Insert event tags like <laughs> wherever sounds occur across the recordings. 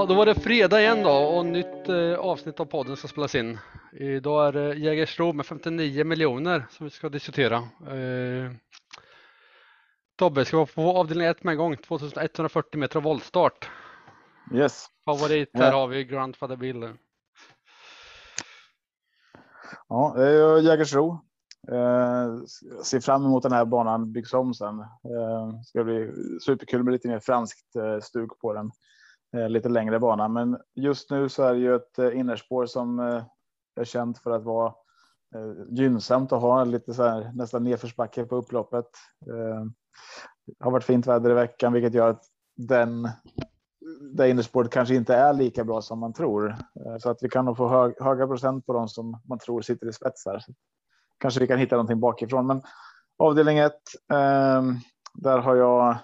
Ja, då var det fredag igen då och nytt eh, avsnitt av podden ska spelas in. Idag är det Jägersro med 59 miljoner som vi ska diskutera. Eh, Tobbe, ska vara på avdelning 1 med en gång, 2140 meter voltstart. Yes. Favorit, här har vi Grandfather Bill. Ja, det är Jägersro. Eh, ser fram emot den här banan byggs om sen. Eh, ska bli superkul med lite mer franskt eh, stuk på den. Eh, lite längre bana, men just nu så är det ju ett eh, innerspår som eh, är känt för att vara gynnsamt att ha lite så här nästan nedförsbacke på upploppet. Det har varit fint väder i veckan, vilket gör att den det innerspåret kanske inte är lika bra som man tror. Så att vi kan nog få hög, höga procent på de som man tror sitter i spetsar. Kanske vi kan hitta någonting bakifrån, men avdelning 1. Eh, där har jag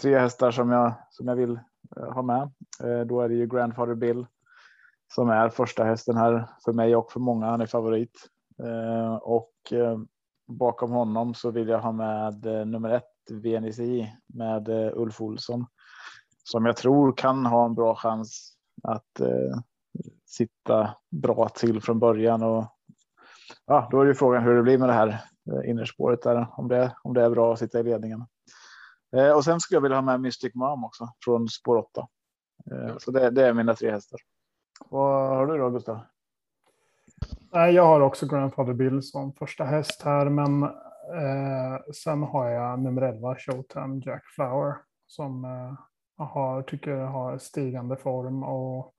tre hästar som jag som jag vill eh, ha med. Eh, då är det ju Grandfather Bill som är första hästen här för mig och för många. Han är favorit eh, och bakom honom så vill jag ha med nummer ett VNSI med Ulf Olsson som jag tror kan ha en bra chans att eh, sitta bra till från början. Och, ja, då är ju frågan hur det blir med det här innerspåret där, om det, om det är bra att sitta i ledningen. Eh, och sen skulle jag vilja ha med Mystic Mom också från spår 8. Eh, så det, det, är mina tre hästar. Vad har du då Gustav? Jag har också Grandfather Bill som första häst här, men eh, sen har jag nummer 11 Showtime Jack Flower som eh, har, tycker jag har stigande form och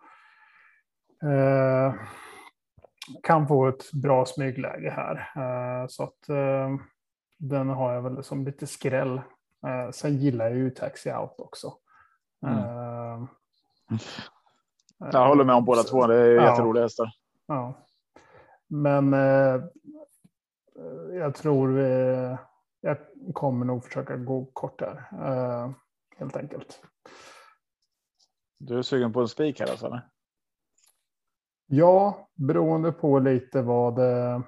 eh, kan få ett bra smygläge här. Eh, så att den har jag väl som lite skräll. Eh, sen gillar jag ju Taxi Out också. Mm. Eh, jag håller med om båda två. Det är ja, jätteroliga hästar. Ja. Men eh, jag tror vi, jag kommer nog försöka gå kort här helt enkelt. Du är sugen på en spik här alltså? Eller? Ja, beroende på lite vad det...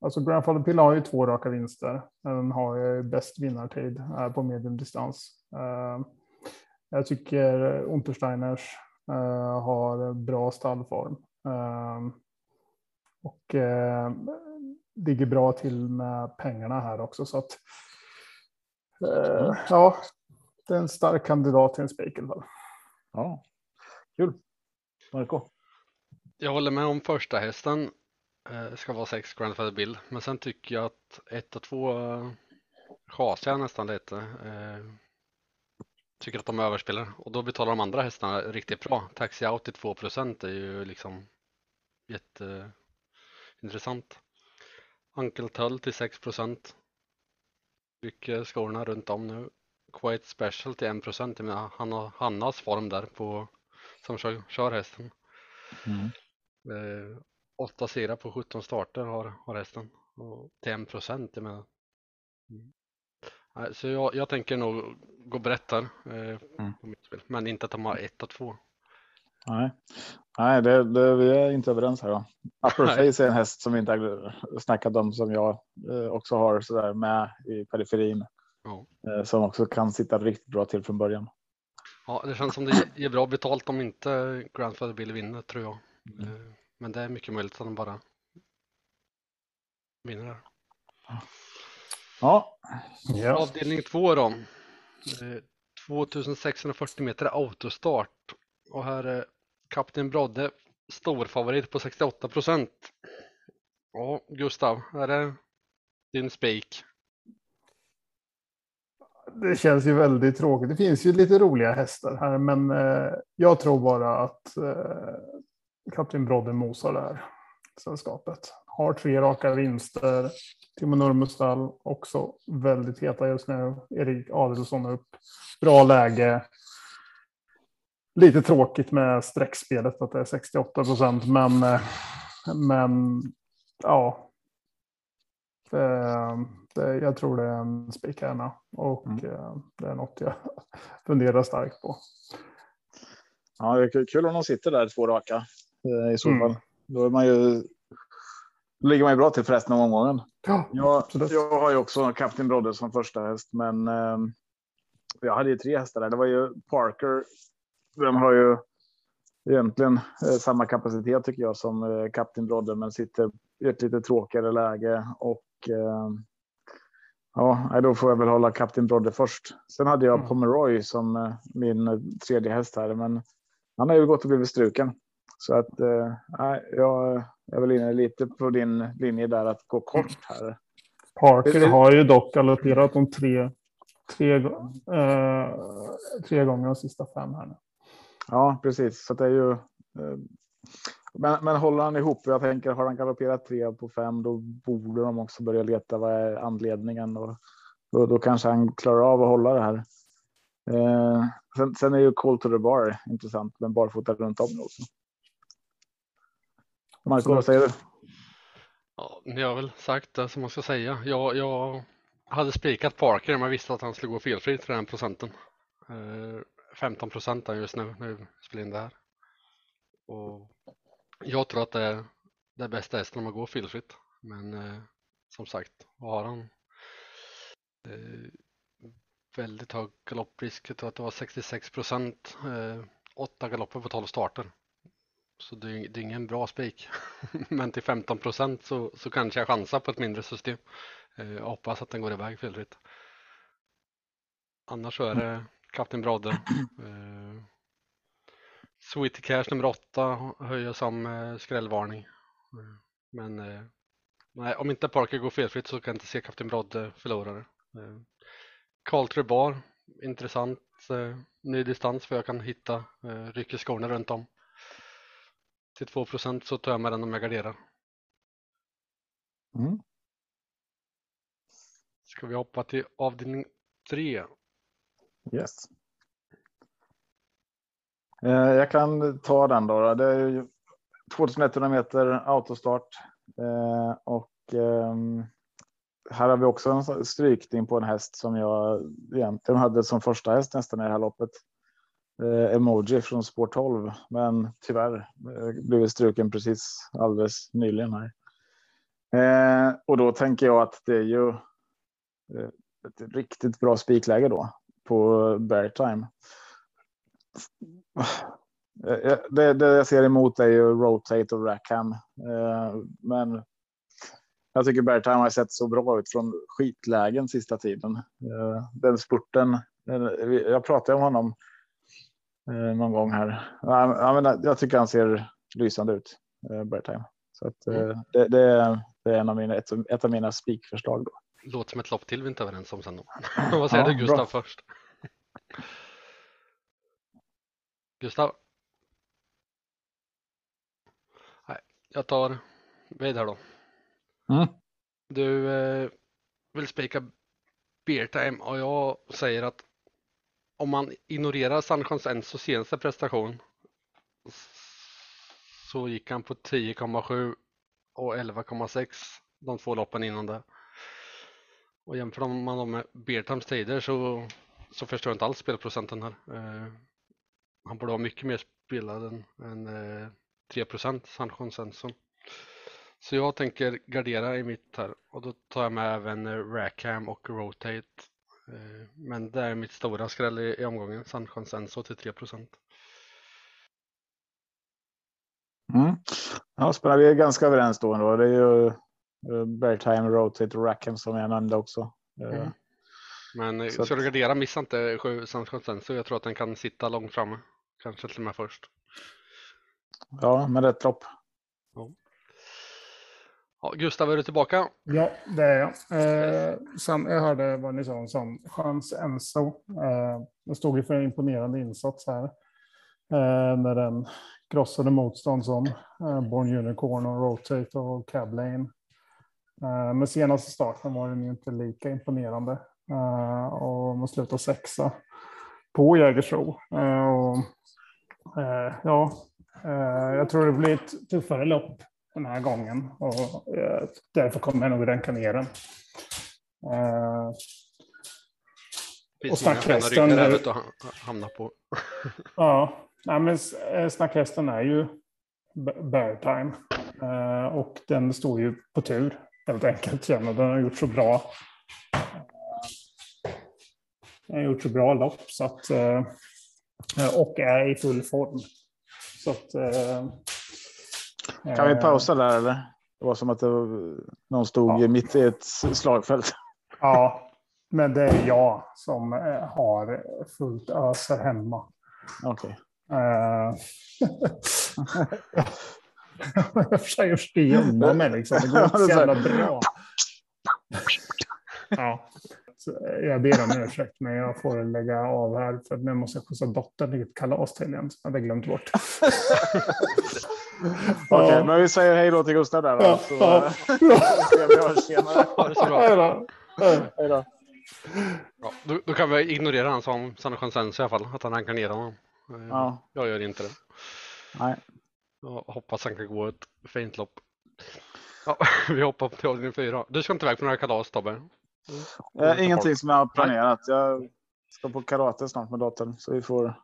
Alltså Grandfather Pill har ju två raka vinster. Den har ju bäst vinnartid på mediumdistans. Eh, jag tycker Untersteiners eh, har bra stallform. Eh, och ligger bra till med pengarna här också. Så att, ja, det är en stark kandidat till en spik i alla fall. Ja, kul. Marco? Jag håller med om första hästen. Eh, ska vara sex Grandfather Bill, men sen tycker jag att ett och två eh, chasar jag nästan lite. Eh, tycker att de överspelar och då betalar de andra hästarna riktigt bra. Taxi Out till 2% är ju liksom jätteintressant. Uncle Tull till 6% Mycket skorna runt om nu. Quite Special till 1 procent. Han har Hannas form där på som kör, kör hästen. Mm. Eh, åtta segrar på 17 starter har, har hästen och till 1 procent. Jag menar. Mm. Så jag, jag, tänker nog gå brett här eh, mm. på mitt spel, men inte att de har 1 och 2. Nej, Nej det, det, vi är inte överens här. Då. Upper Face är en häst som vi inte har snackat om som jag eh, också har så där med i periferin. Ja. Eh, som också kan sitta riktigt bra till från början. Ja, det känns som det ger bra betalt om inte Grandfather Bill vinner tror jag. Mm. Eh, men det är mycket möjligt att han bara vinner. Ja. ja. Avdelning två då. 2640 meter autostart och här är Kapten Brodde storfavorit på 68 procent. Ja, Gustav, är det din spik? det känns ju väldigt tråkigt. Det finns ju lite roliga hästar här, men eh, jag tror bara att eh, Kapten Brodde mosar det här sällskapet. Har tre raka vinster. Timo Nurmestall också väldigt heta just nu. Erik Adelsson upp. Bra läge. Lite tråkigt med streckspelet att det är 68 procent, men, men ja. Det, det, jag tror det är en spikhärna och mm. Eh, det är något jag funderar starkt på. Ja, det är kul om de sitter där två raka i så fall. Mm. Då är man ju. Då ligger man ju bra till för resten av omgången. Ja, jag, jag har ju också Kapten Brodde som första häst, men eh, jag hade ju tre hästar där. Det var ju Parker, den har ju egentligen eh, samma kapacitet tycker jag som eh, Kapten Brodde, men sitter i ett lite tråkigare läge och eh, ja, då får jag väl hålla Kapten Brodde först. Sen hade jag mm. Pomeroy som eh, min tredje häst här, men han har ju gått och blivit struken. Så att eh, jag, är väl inne lite på din linje där att gå kort här. Parker har ju dock galopperat de tre, tre, eh, tre gånger de sista fem här nu. Ja, precis. Så det är ju. Eh, men, men håller han ihop? Jag tänker har han galopperat tre på fem, då borde de också börja leta. Vad är anledningen? Och då, då kanske han klarar av att hålla det här. Eh, sen, sen, är ju Call to the bar intressant, men barfota runt om också. Marco, vad säger du? Ja, ni har väl sagt det som man ska säga. Jag, jag hade spikat Parker men jag visste att han skulle gå felfritt till den procenten. Eh, 15 procent just nu när vi spelar in det här. Och jag tror att det är det bästa hästen om man går felfritt. Men eh, som sagt, har han eh, väldigt hög galopprisk. Jag tror att det var 66 procent, eh, åtta galopper på 12 starter. Så det är, det är ingen bra spik. <laughs> Men till 15 procent så, så kanske jag chansar på ett mindre system. Eh, jag hoppas att den går iväg felfritt. Annars så är det Kapten Brodde. <clears throat> Eh, Sweetie Cash nummer 8 höjer som eh, skrällvarning. Eh, men eh, nej, om inte Parker går felfritt så kan jag inte se Kapten Brodde förlorare. Eh, Carl Trebar, intressant eh, ny distans för jag kan hitta eh, rycker skorna runt om. Till 2% så tar jag med den om jag garderar. Mm. Ska vi hoppa till avdelning 3? Yes. Eh, jag kan ta den då. Det är 2100 meter autostart eh, och ehm, här har vi också en strykning på en häst som jag egentligen hade som första häst nästan i det här loppet. Eh, emoji från spår 12, men tyvärr eh, blev struken precis alldeles nyligen här. Eh, och då tänker jag att det är ju eh, ett riktigt bra spikläge då på bear time. Det, det jag ser emot är ju rotate och rackham, eh, men jag tycker Bertheim har sett så bra ut från skitlägen sista tiden. Eh, den spurten. Jag pratade om honom någon gång här. Jag tycker han ser lysande ut, Bertheim. Så att, mm. det, det, är, det är en av mina, ett, ett av mina spikförslag. Då. Låter som ett lopp till vi inte är överens om sen. Då. <laughs> Vad säger ja, du Gustav bra. först? Gustav? Nej, jag tar vid här då. Mm. Du eh, vill spika beer time och jag säger att om man ignorerar Sanchons så senaste prestation så gick han på 10,7 och 11,6 de två loppen innan det. Och jämför man dem med Bertams tider så, så förstår jag inte alls spelprocenten här. Eh, han borde ha mycket mer spelad än, än eh, 3 procent, Sancho Svensson. Så jag tänker gardera i mitt här och då tar jag med även eh, Rackham och Rotate. Eh, men det är mitt stora skräll i, i omgången, Sancho Senso till 3 procent. Mm. Ja, spelar vi är ganska överens då. Ändå. Det är ju eh, Beartime, Rotate och Rackham som jag nämnde också. Eh, mm. Men så ska du gardera, missa inte 7 Sancho Senso. Jag tror att den kan sitta långt framme. Kanske till och med först. Ja, med rätt lopp. Ja. Gustav, är du tillbaka? Ja, det är jag. Eh, sen, jag hörde vad ni sa om sån chans Enso. Eh, det stod ju för en imponerande insats här. Eh, när den krossade motstånd som eh, Born Unicorn och Rotate och Cablane. Eh, men senaste starten var den ju inte lika imponerande. Eh, och man slutade sexa på Jägersro. Eh, och Eh, ja, eh, jag tror det blir ett tuffare lopp den här gången och eh, därför kommer jag nog ranka ner den. och snackhästen... Att hamna på. <laughs> ja, nej, men snackhästen är ju bear time och den står ju på tur helt enkelt. Den har gjort så bra. Den har gjort så bra lopp så att Eh, och är i full form. Så att, eh, Kan vi eh, pausa där eller? Det var som att var, någon stod Ja. mitt i ett slagfält. <laughs> Ja, men det är jag som eh, har fullt ös här hemma. Okej. Eh, <laughs> jag försöker gömma mig liksom. Det går inte <laughs> så jävla bra. Ja. Jag ber om ursäkt, men jag får lägga av här för nu måste jag skjutsa dottern till ett kalas till igen som jag hade glömt bort. Okej, Ja. men vi säger hej då till Gustav där. Då, Ja, så, ja. eh, <laughs> ser vi oss senare. Ha det så bra. Hej då. Hej då. Ja, då, då kan vi ignorera han som Sanna Consensus i alla fall, att han rankar ner honom. Eh, Ja, Jag gör inte det. nej. Jag hoppas han kan gå ett fint lopp. Ja, <laughs> vi hoppar till avdelning fyra. Du ska inte iväg på några kalas Tobbe? Eh, ingenting som jag har planerat. Jag ska på karate snart med dottern. Så vi får...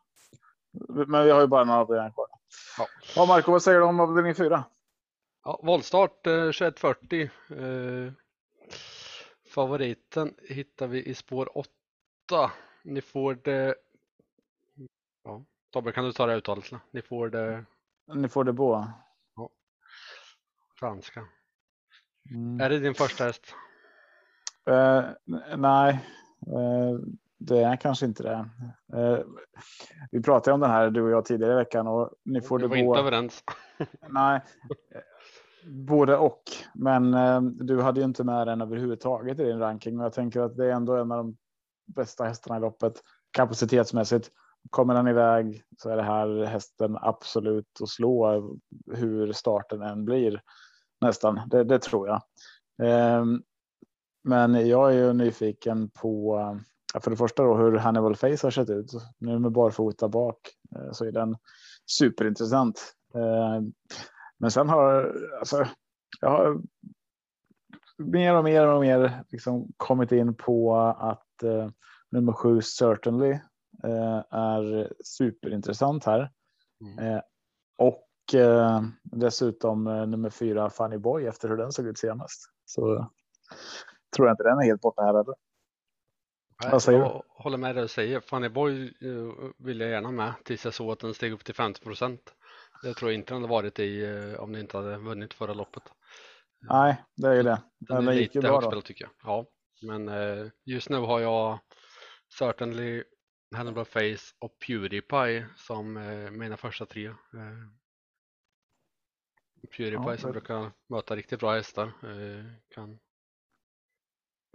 Men vi har ju bara några avdelningar kvar. Ja. Ja, Marco, vad säger du om avdelning fyra? Ja, voltstart eh, 2140. Eh, favoriten hittar vi i spår 8. Ni får det... Ja, Tobbe kan du ta det uttalet? Ni får det Ni får det båda. franska. Mm. Är det din första häst? Eh, nej, eh, det är kanske inte det. Eh, vi pratade om den här du och jag tidigare i veckan och ni får Vi det var inte gå. överens. <laughs> Nej, eh, både och. Men eh, du hade ju inte med den överhuvudtaget i din ranking och jag tänker att det är ändå en av de bästa hästarna i loppet kapacitetsmässigt. Kommer den iväg så är det här hästen absolut att slå hur starten än blir nästan. Det, det tror jag. Ehm, men jag är ju nyfiken på för det första då hur Hannibal Face har sett ut. Nu med barfota bak eh, så är den superintressant. Eh, Men sen har alltså, jag har mer och mer och mer liksom kommit in på att eh, nummer sju certainly eh, är superintressant här. Mm. Eh, och dessutom nummer fyra Funny Boy efter hur den såg ut senast. Så tror jag inte den är helt borta här heller. Säger jag håller med det du säger. Fanny Boy eh, vill jag gärna med tills jag såg att den steg upp till 50 procent. Det tror jag inte den hade varit i eh, om den inte hade vunnit förra loppet. Nej, det är ju det. Den Men är det gick ju lite bra tycker jag. Ja, men eh, just nu har jag Certainly, Hannibal Face och Pewdiepie som mina första tre. Pewdiepie Ja, som brukar möta riktigt bra hästar kan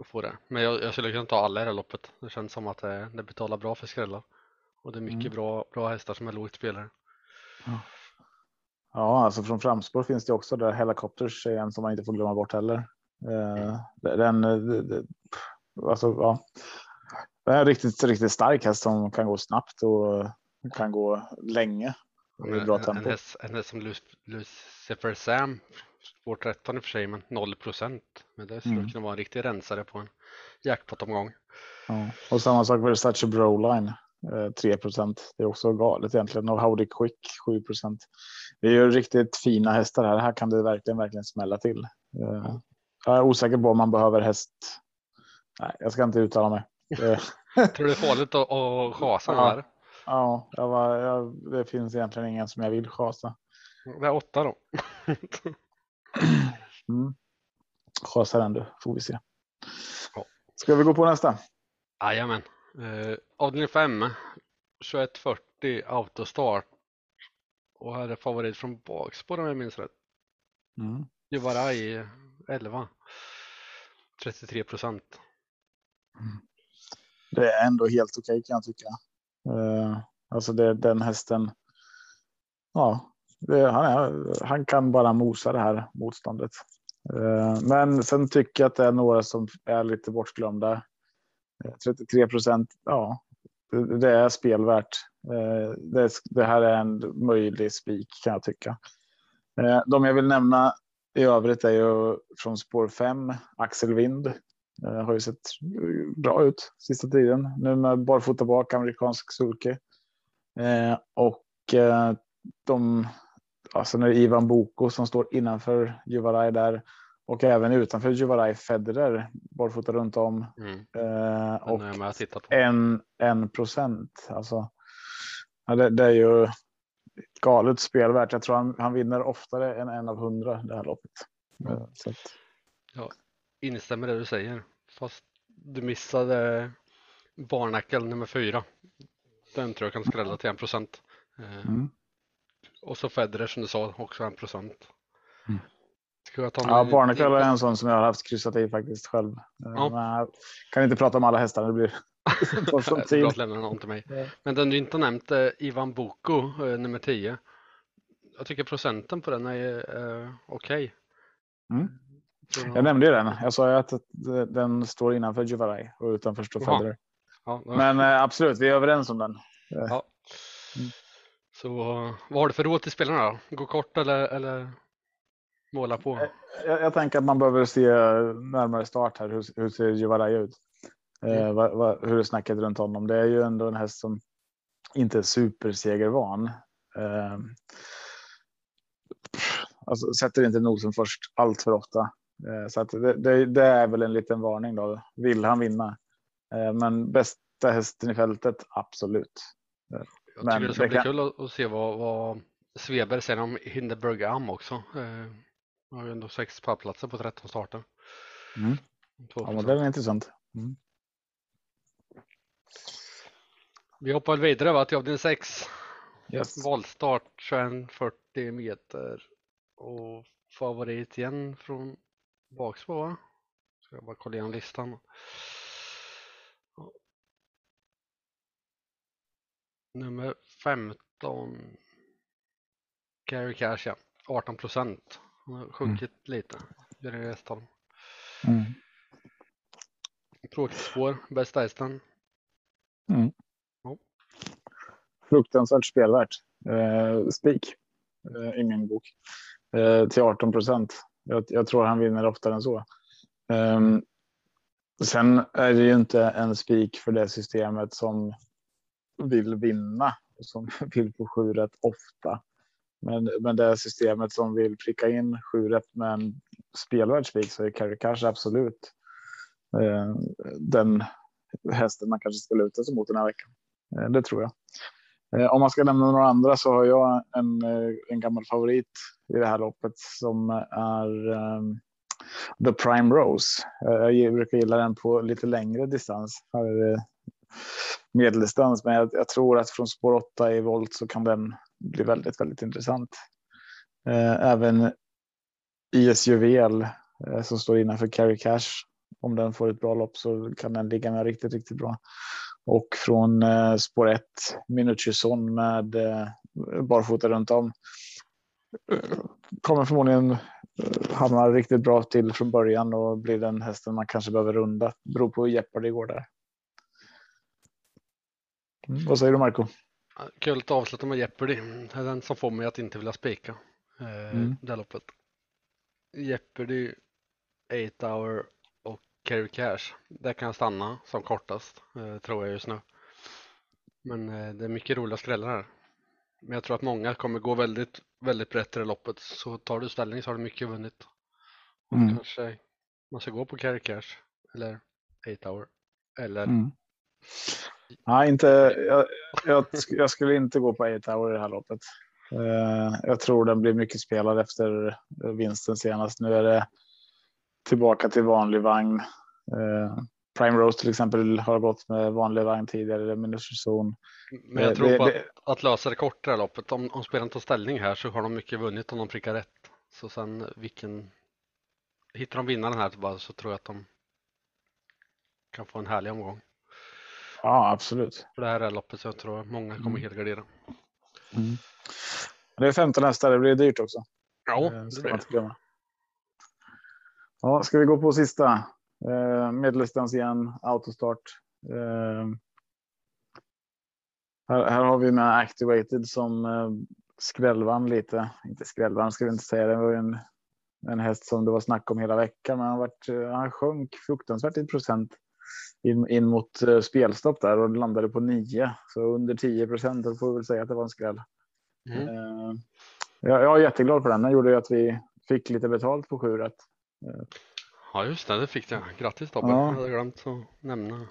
få det. Men jag, jag skulle kunna ta alla i det här loppet. Det känns som att det, det betalar bra för skrällar. Och det är mycket Mm. bra, bra hästar som är lågt spelare. Ja, alltså från framspår finns det också där Helicopters är en som man inte får glömma bort heller. Eh, Den, eh, alltså, ja. Det är en riktigt, riktigt stark häst som kan gå snabbt och kan gå länge. en, en, häst, en häst som Luc- Lucifer Sam, spår 13 i och för sig, men 0 procent. Men det skulle Mm. kunna vara en riktig rensare på en jackpot-omgång. Ja. Och samma sak med Versace Broline. eh, 3 procent. Det är också galet egentligen. Och Howdy Quick 7 procent. Det är ju riktigt fina hästar här. Här kan det verkligen, verkligen smälla till. Eh, Jag är osäker på om man behöver häst. Nej, jag ska inte uttala mig. Eh, <laughs> Tror du det är farligt att, att chasa Ja. här? Ja, jag var, jag, det finns egentligen ingen som jag vill chasa. Det är åtta då. <laughs> Mm. Den du, får vi se. Ska vi gå på nästa? Jajamän. Eh, avdelning 5, 2140 autostart. Och här är favorit från bakspår om jag minns rätt. Mm. Juvaraj 11. 33 procent. Det är ändå helt okej kan jag tycka. Uh, alltså det, den hästen. Ja, det, han, är, han kan bara mosa det här motståndet. Eh, men sen tycker jag att det är några som är lite bortglömda. Eh, 33 procent, ja, det, det är spelvärt. Eh, det, det här är en möjlig spik kan jag tycka. Eh, de jag vill nämna i övrigt är ju från spår 5, Axel Wind. Eh, har ju sett bra ut sista tiden. Nu med barfota bak, amerikansk sulke. Eh, och eh, alltså när Ivan Boko som står innanför Juvaraj där och även utanför Juvaraj Federer barfota runt om. Mm. Eh, och en, en procent. Alltså, Ja, det, det är ju galet spelvärt. Jag tror han, han vinner oftare än en av hundra det här loppet. Eh, så att, Ja, instämmer det du säger. Fast du missade Barnacle nummer fyra. Den tror jag kan skrälla till en procent. Eh, mm. Och så Federer som du sa också en procent. Mm. Ja, Barnacle är en sån som jag har haft kryssat i faktiskt själv. Eh, Ja. Men jag kan inte prata om alla hästar. Det blir <laughs> tar sån Det är tid. bra att lämna någon till mig. Ja. Men den du inte nämnt, eh, Ivan Boko, eh, nummer 10. Jag tycker procenten på den är eh, okej. Mm. Så- Jag nämnde ju den. Jag sa ju att den står innanför Juvaraj och utanför står. Federer. Ja, ja. Men eh, absolut, vi är överens om den. Ja. Mm. Så vad har du för råd till spelarna då? Gå kort eller, eller måla på? Jag, jag tänker att man behöver se närmare start här. Hur, hur ser Juvaraj ut? Eh, Mm. vad, vad, hur är snacket runt honom? Det är ju ändå en häst som inte är supersegervan. Eh, alltså, sätter inte nosen först allt för ofta. Eh, så att det, det, det är väl en liten varning då. Vill han vinna? Eh, men bästa hästen i fältet, absolut. Jag men tycker det ska det bli kan- kul att, att se vad, vad Sveberg säger om Hindenburg Am också. Eh, har ju ändå sex pallplatser på 13 starter. Mm. 2%. Ja, men det är intressant. Mm. Vi hoppar vidare va, till avdelning 6. Yes. Valstart 2140 meter och favorit igen från bakspår va? Ska jag bara kolla igenom listan. Nummer 15 Gary Cash ja, 18 procent. Han har sjunkit lite. Gör det. Mm. Tråkigt spår, bästa hästen. fruktansvärt spelvärt. Eh, spik eh, i min bok eh, till 18 procent. Jag, jag tror han vinner oftare än så. Ehm, sen är det ju inte en spik för det systemet som vill vinna och som <laughs> vill få sju rätt ofta. Men, men det systemet som vill pricka in sju rätt med en spelvärd spik så är Carry Cash absolut eh, den hästen man kanske ska luta sig mot den här veckan. Eh, det tror jag. Eh, Om man ska nämna några andra så har jag en, eh, en gammal favorit i det här loppet som är eh, The Prime Rose. Eh, Jag brukar gilla den på lite längre distans. Här är det medeldistans, men jag, jag tror att från spår 8 i volt så kan den bli väldigt, väldigt intressant. Eh, Även ISJVL eh, som står innanför Carry Cash. Om den får ett bra lopp så kan den ligga med riktigt, riktigt bra. Och från eh, spår 1, Minucci-son med eh, barfota runt om. Eh, kommer förmodligen eh, hamna riktigt bra till från början och blir den hästen man kanske behöver runda. Beror på hur Jeopardy går där. Mm, vad säger du Marco? Kul att avsluta med Jeopardy. Det är den som får mig att inte vilja spika eh, Mm. det här loppet. Jeopardy, 8 hour och Carry Cash. Där kan jag stanna som kortast eh, tror jag just nu. Men eh, det är mycket roliga skrällar här. Men jag tror att många kommer gå väldigt, väldigt brett i det loppet. Så tar du ställning så har du mycket vunnit. Och Mm. kanske man ska gå på Carry Cash eller 8 hour. Eller Mm. Nej, inte, jag, jag, jag skulle inte gå på 8 hour i det här loppet. Eh, jag tror den blir mycket spelad efter eh, vinsten senast. Nu är det tillbaka till vanlig vagn. Eh, Prime Rose till exempel har gått med vanlig vagn tidigare, Minuterzon. Men jag Det- tror på att, det- att lösa det kortare loppet. Om, om spelaren tar ställning här så har de mycket vunnit om de prickar rätt. Så sen vilken Hittar de vinnaren här så tror jag att de kan få en härlig omgång. Ja, absolut. För det här är loppet så jag tror många kommer Mm. helgardera. Det är 15 hästar, det blir dyrt också. Ja, Eh, det blir det. Ja, ska vi gå på sista? Eh, medeldistans igen, autostart. Eh, här, här har vi med Activated som eh, skrällvann lite. Inte skrällvann ska vi inte säga. Det var en, en häst som det var snack om hela veckan. Men han, varit, eh, han sjönk fruktansvärt i procent in, in mot eh, spelstopp där och landade på 9. Så under 10 procent. Då får vi väl säga att det var en skräll. Mm. Eh, jag, jag är jätteglad för den. Den gjorde ju att vi fick lite betalt på 7 rätt. Ja just det, det fick jag. Grattis Tobbe. Ja. Jag hade glömt att nämna.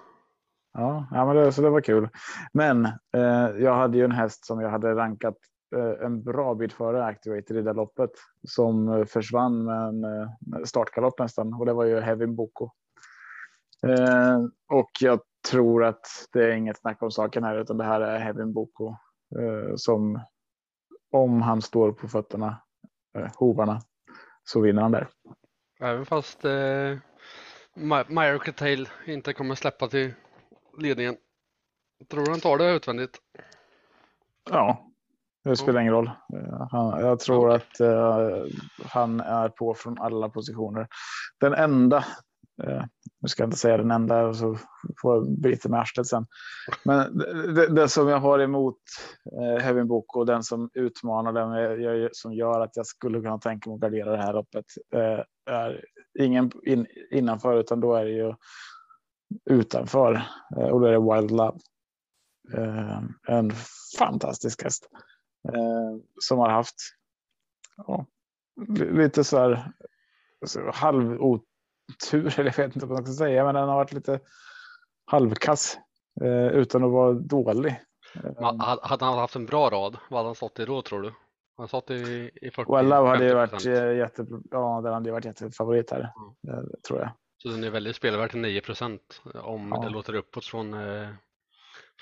Ja, ja men det, så det var kul. Men eh, jag hade ju en häst som jag hade rankat eh, en bra bit före Activator i det loppet som eh, försvann med en eh, startgalopp nästan och det var ju Heavy Boko. Eh, och jag tror att det är inget snack om saken här utan det här är Heavy Boko eh, som om han står på fötterna, hovarna, så vinner han där. Även fast eh, Miracle Tail inte kommer släppa till ledningen. Tror du han tar det utvändigt? Ja, det spelar ingen roll. Han, jag tror att uh, han är på från alla positioner. Den enda, uh, nu ska jag inte säga den enda, och så får jag bryta med arslet sen. Men det, det, som jag har emot eh, Hevin Book och den som utmanar den jag, som gör att jag skulle kunna tänka mig att gardera det här loppet eh, är ingen in, innanför utan då är det ju utanför eh, och då är det Wild Love. Eh, en fantastisk häst eh, som har haft ja, lite så här halv otur, <laughs> eller jag vet inte vad man ska säga, men den har varit lite halvkass utan att vara dålig. hade han haft en bra rad, vad hade han stått i då tror du? Han satt i, i 40 Well Love hade ju varit jätte, ja, den hade varit jättefavorit här, mm. tror jag. Så den är väldigt spelvärd till 9% om ja. det låter uppåt från, eh,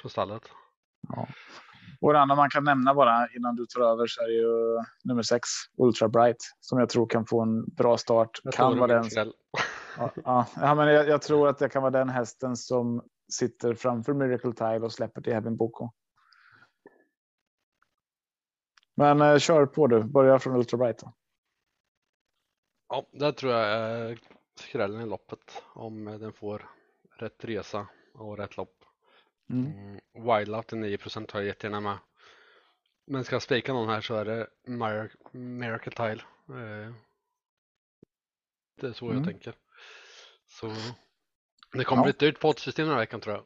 från stallet. Ja. Och det andra man kan nämna bara innan du tar över så är ju nummer 6, Ultra Bright, som jag tror kan få en bra start. Jag kan vara den. Ja, ja, men jag, jag, tror att det kan vara den hästen som sitter framför Miracle Tile och släpper till Heaven Boko. Men eh, kör på du, börja från Ultra Bright. Då. Ja, det tror jag är skrällen i loppet om den får rätt resa och rätt lopp. Mm. Mm, Wildlife till 9 har jag jättegärna med. Men ska jag spika någon här så är det Mir Miracle Tile. Eh, det är så mm. jag tänker. Så det kommer ja. bli ett dyrt poddsystem den här veckan tror jag.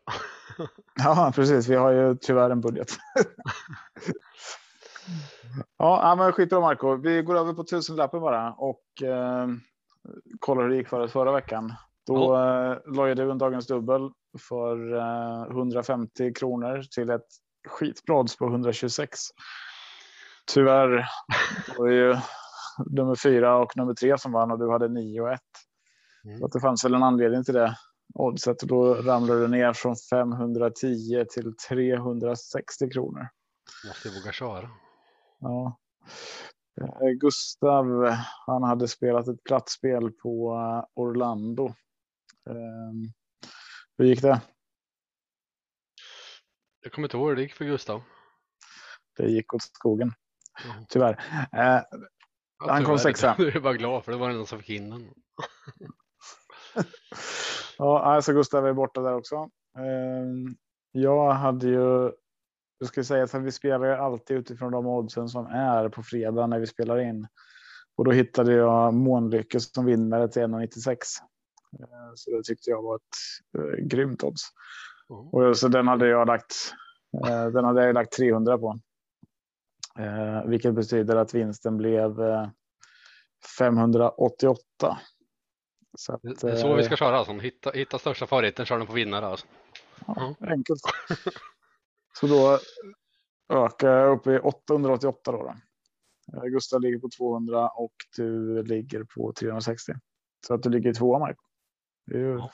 <laughs> ja, precis. Vi har ju tyvärr en budget. ja, men skit på Marco. Vi går över på tusenlappen bara och eh, kollar hur det gick för oss förra veckan. Då ja. eh, la du en dagens dubbel för eh, 150 kronor till ett skitbra på 126. Tyvärr var det ju nummer fyra och nummer tre som vann och du hade nio och ett. Mm. Så att det fanns väl en anledning till det oddset och då ramlade det ner från 510 till 360 kronor. Måste våga köra. Ja. Eh, Gustav, han hade spelat ett platsspel på eh, Orlando. Ehm, hur gick det? Jag kommer inte ihåg hur det gick för Gustav. Det gick åt skogen. Mm. Tyvärr. Eh, ja, han kom sexa. <laughs> Du är bara glad för det var den som fick in den. <laughs> ja, alltså Gustav är borta där också. Eh, jag hade ju jag ska säga att vi spelar alltid utifrån de oddsen som är på fredag när vi spelar in. Och då hittade jag Månlycke som vinnare till 1,96. Eh, så det tyckte jag var ett eh, grymt odds. Mm. Och så den hade jag lagt. Eh, den hade jag lagt 300 på. Eh, vilket betyder att vinsten blev 588. Eh, så att, det är så vi ska köra alltså. Hitta, hitta största favoriten, kör den på vinnare alltså. Ja, enkelt. <laughs> Så då ökar jag upp i 888 då. då. Eh, Gustav ligger på 200 och du ligger på 360. Så att du ligger i tvåa Mark. Det är ju ja,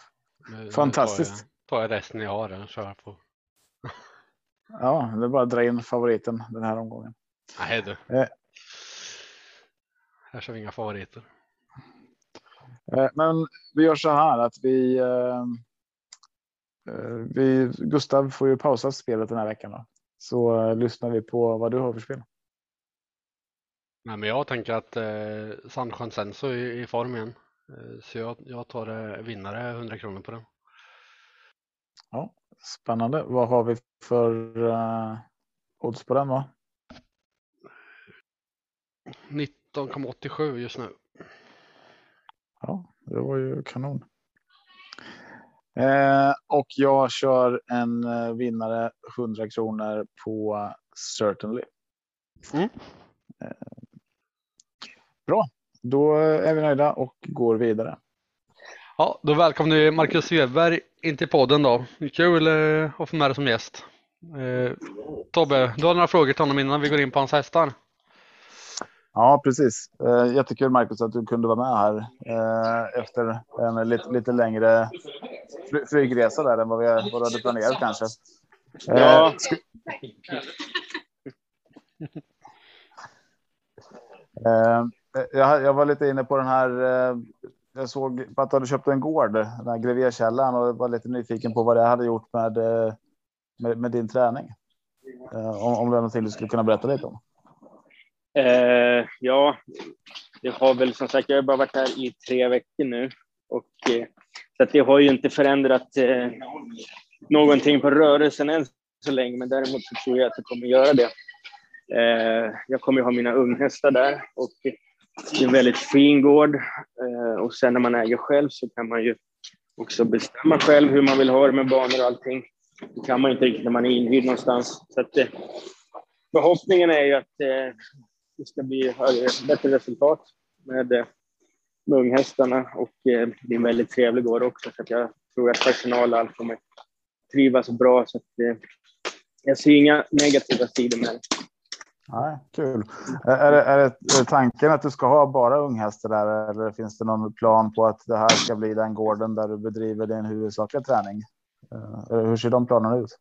fantastiskt. Tar, jag, tar jag resten jag har och kör på. <laughs> ja, det är bara att dra in favoriten den här omgången. Nej du. Eh. Här kör vi inga favoriter. Eh, men vi gör så här att vi eh, Eh, vi, Gustav får ju pausa spelet den här veckan då. Så lyssnar vi på vad du har för spel. Nej, men jag tänker att eh, Sandsjön Senso är i form igen. Så jag, jag tar vinnare 100 kronor på den. Ja, spännande. Vad har vi för uh, odds på den då? 19,87 just nu. Ja, det var ju kanon. Eh, och jag kör en eh, vinnare 100 kronor på Certainly. Mm. Eh, bra, då är vi nöjda och går vidare. Ja, då välkomnar vi Marcus Svedberg in till podden då. Kul eh, att få med dig som gäst. Eh, Tobbe, du har några frågor till honom innan vi går in på hans hästar? Ja, precis. Eh, jättekul Marcus att du kunde vara med här eh, efter en lite, lite längre flygresa där än vad vi, vad hade planerat kanske. Eh, ja. <laughs> Jag, jag var lite inne på den här. Jag såg att du hade köpt en gård, den här Grevierkällan och var lite nyfiken på vad det hade gjort med, med, med din träning. Om, om det är någonting du skulle kunna berätta lite om. Eh, ja, det har väl som sagt, jag har bara varit här i tre veckor nu och eh, så att det har ju inte förändrat eh, någonting på rörelsen än så länge, men däremot så tror jag att det kommer göra det. Eh, jag kommer ju ha mina unghästar där och det är en väldigt fin gård eh, och sen när man äger själv så kan man ju också bestämma själv hur man vill ha det med banor och allting. Det kan man inte riktigt när man är inhyrd någonstans. Så att, eh, förhoppningen är ju att eh, det ska bli bättre resultat med, eh, med unghästarna och eh, det är en väldigt trevlig gård också så jag tror att personal och allt kommer trivas bra så att eh, jag ser inga negativa sidor med det. Nej, kul. Är det, är det tanken att du ska ha bara unghästar där eller finns det någon plan på att det här ska bli den gården där du bedriver din huvudsakliga träning? Hur ser de planerna ut?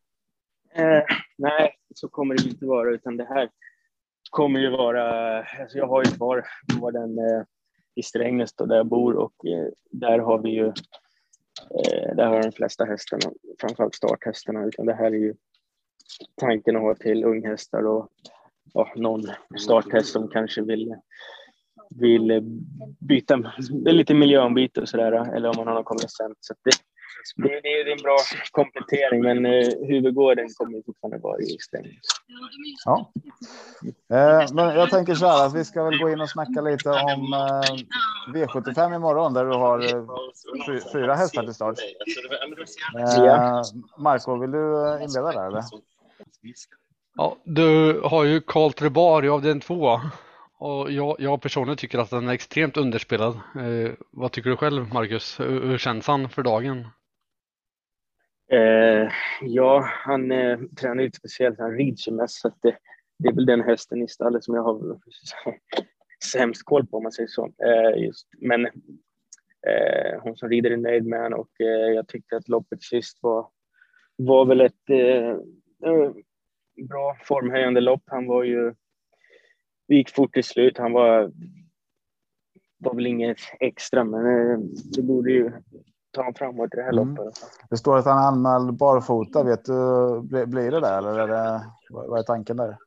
Eh, nej, så kommer det inte vara, utan det här kommer ju vara, alltså jag har ju kvar gården eh, i Strängnäs då, där jag bor och eh, där har vi ju, eh, där har de flesta hästarna, framförallt starthästarna, utan det här är ju tanken att ha till unghästar och ja, någon starthäst som kanske vill vill byta lite miljöombyte och sådär, eller om man har någon konvalescent. Så det, det, det, är en bra komplettering, men eh, huvudgården kommer fortfarande vara i Strängnäs. Ja. Eh, men jag tänker så här att vi ska väl gå in och snacka lite om eh, V75 imorgon där du har eh, fyra hästar till start. Eh, Marco, vill du eh, inleda där eller? Ja, du har ju Karl Trebar i avdelning två och jag, jag personligen tycker att den är extremt underspelad. Eh, vad tycker du själv, Marcus? Hur, hur känns han för dagen? Eh, ja, han eh, tränar inte speciellt. Han rids ju mest, så det, det, är väl den hästen i stallet som jag har <laughs> sämst koll på om man säger så. Eh, just. Men eh, hon som rider är nöjd med honom och eh, jag tyckte att loppet sist var, var väl ett eh, eh bra formhöjande lopp. Han var ju, det gick fort till slut. Han var, var väl inget extra, men eh, det borde ju ta honom framåt i det här mm. loppet. Det står att han är anmäld barfota. Vet du, blir det det eller är det, vad är tanken där?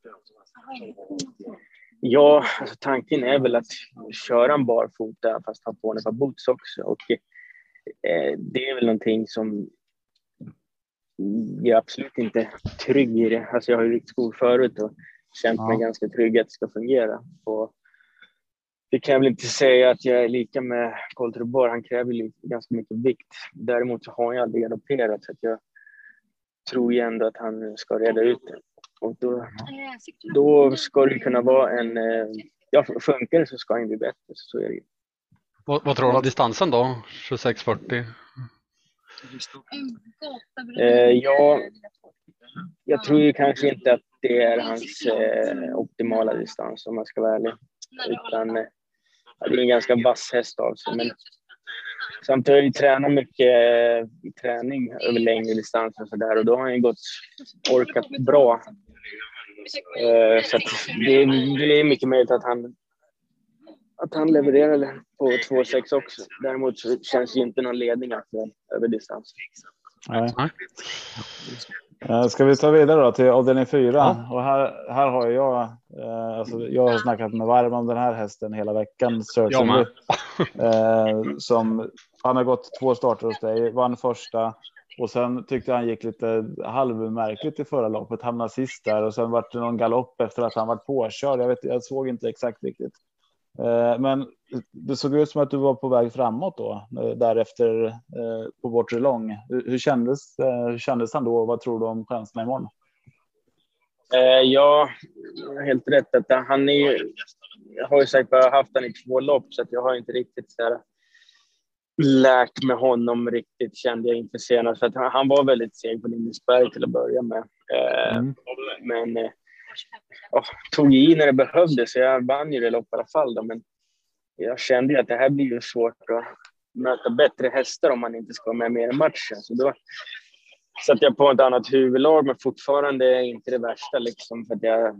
Ja, alltså tanken är väl att köra en barfota fast ha på en par boots också. Och, eh, det är väl någonting som jag är absolut inte trygg i det. Alltså jag har ju ryckt skor förut och känt ja. mig ganska trygg att det ska fungera. Och det kan jag väl inte säga att jag är lika med Colter Han kräver ganska mycket vikt. Däremot så har han ju aldrig galopperat så att jag tror ju ändå att han ska reda ut det. Och då, då ska det kunna vara en... Eh, ja, funkar det så ska han bli bättre. Så är det ju. Vad, vad tror du om distansen då? 26-40? Eh, ja, jag tror ju kanske inte att det är hans eh, optimala distans om man ska vara ärlig. Utan eh, det är en ganska vass häst av sig. Men samtidigt har jag ju tränat mycket eh, i träning över längre distanser och så där och då har han ju gått, orkat bra. Eh, så det, det är mycket möjligt att han att han levererar på 2,6 också. Däremot så känns ju inte någon ledning aktuell över distans. Nej. Eh, ska vi ta vidare då till avdelning fyra? Ja. Och här, här har jag, eh, alltså jag har snackat med varm om den här hästen hela veckan. Surgery, eh, som han har gått två starter hos dig, vann första och sen tyckte han gick lite halvmärkligt i förra loppet, hamnade sist där och sen vart det någon galopp efter att han varit påkörd. Jag, vet, jag såg inte exakt riktigt. Eh, men det såg ut som att du var på väg framåt då eh, därefter eh, på bortre lång. Hur kändes, hur kändes han då? Vad tror du om chanserna imorgon? Ja, helt rätt. Att han är, jag har ju sagt bara haft han i två lopp så att jag har inte riktigt så här lärt med honom riktigt kände jag inför senast. För att han, han var väldigt seg på Lindesberg till att börja med. Mm. Men oh, tog i när det behövdes. Jag vann ju det loppet i alla fall. Då, men jag kände ju att det här blir ju svårt att möta bättre hästar om man inte ska vara med mer i matchen. Så då satte jag på ett annat huvudlag, men fortfarande inte det värsta liksom. För att jag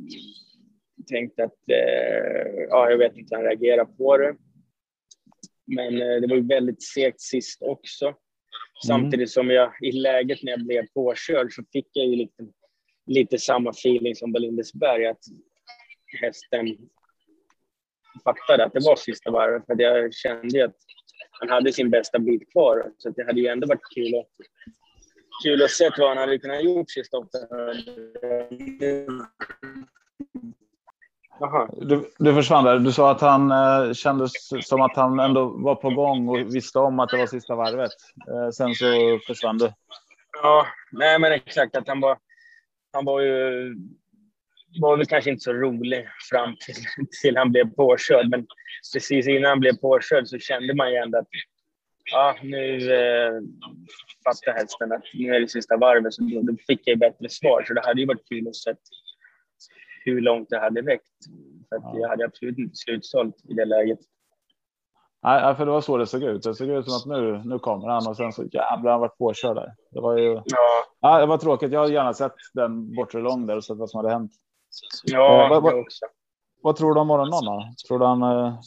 tänkte att, eh, ja, jag vet inte hur han reagerar på det. Men eh, det var ju väldigt segt sist också. Mm. Samtidigt som jag i läget när jag blev påkörd så fick jag ju lite, lite samma feeling som på Lindesberg, att hästen fattade att det var sista varvet. För jag kände att han hade sin bästa bit kvar. Så det hade ju ändå varit kul att, kul att se vad han hade kunnat gjort sista åtta. Du, du försvann där. Du sa att han eh, kändes som att han ändå var på gång och visste om att det var sista varvet. Eh, sen så försvann du. Ja, nej men exakt att han var. Han var ju var väl kanske inte så rolig fram till, <laughs> till han blev påkörd. Men precis innan han blev påkörd så kände man ju ändå att ja, nu eh, fattar hästen att nu är det sista varvet. Så då, då fick jag bättre svar. Så det hade ju varit kul att se hur långt det hade räckt. För att ja. jag hade absolut inte slutsålt i det läget. Nej, för det var så det såg ut. Det såg ut som att nu, nu kommer han och sen så jävlar han varit påkörd där. Det var ju. Ja. ja, det var tråkigt. Jag hade gärna sett den bortre lång där och sett vad som hade hänt. Ja, eh, vad, vad, också. Vad tror du om morgondagen? Tror du han eh,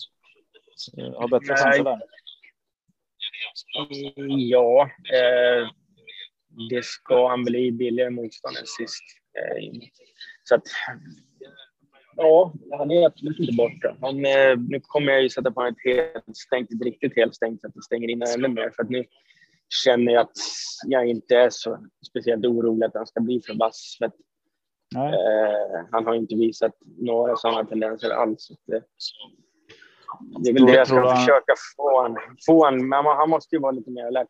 har bättre chanser där? Ja, eh, det ska han bli billigare motstånd än sist. Eh, så att, ja, han är absolut inte borta. Han, eh, nu kommer jag ju sätta på ett helt stängt, ett riktigt helt stängt så att det stänger in ännu mer. För att nu känner jag att jag inte är så speciellt orolig att han ska bli för vass. För att, eh, han har inte visat några sådana tendenser alls. Det, det är väl det jag ska han... försöka få han, få han. Men han måste ju vara lite mer alert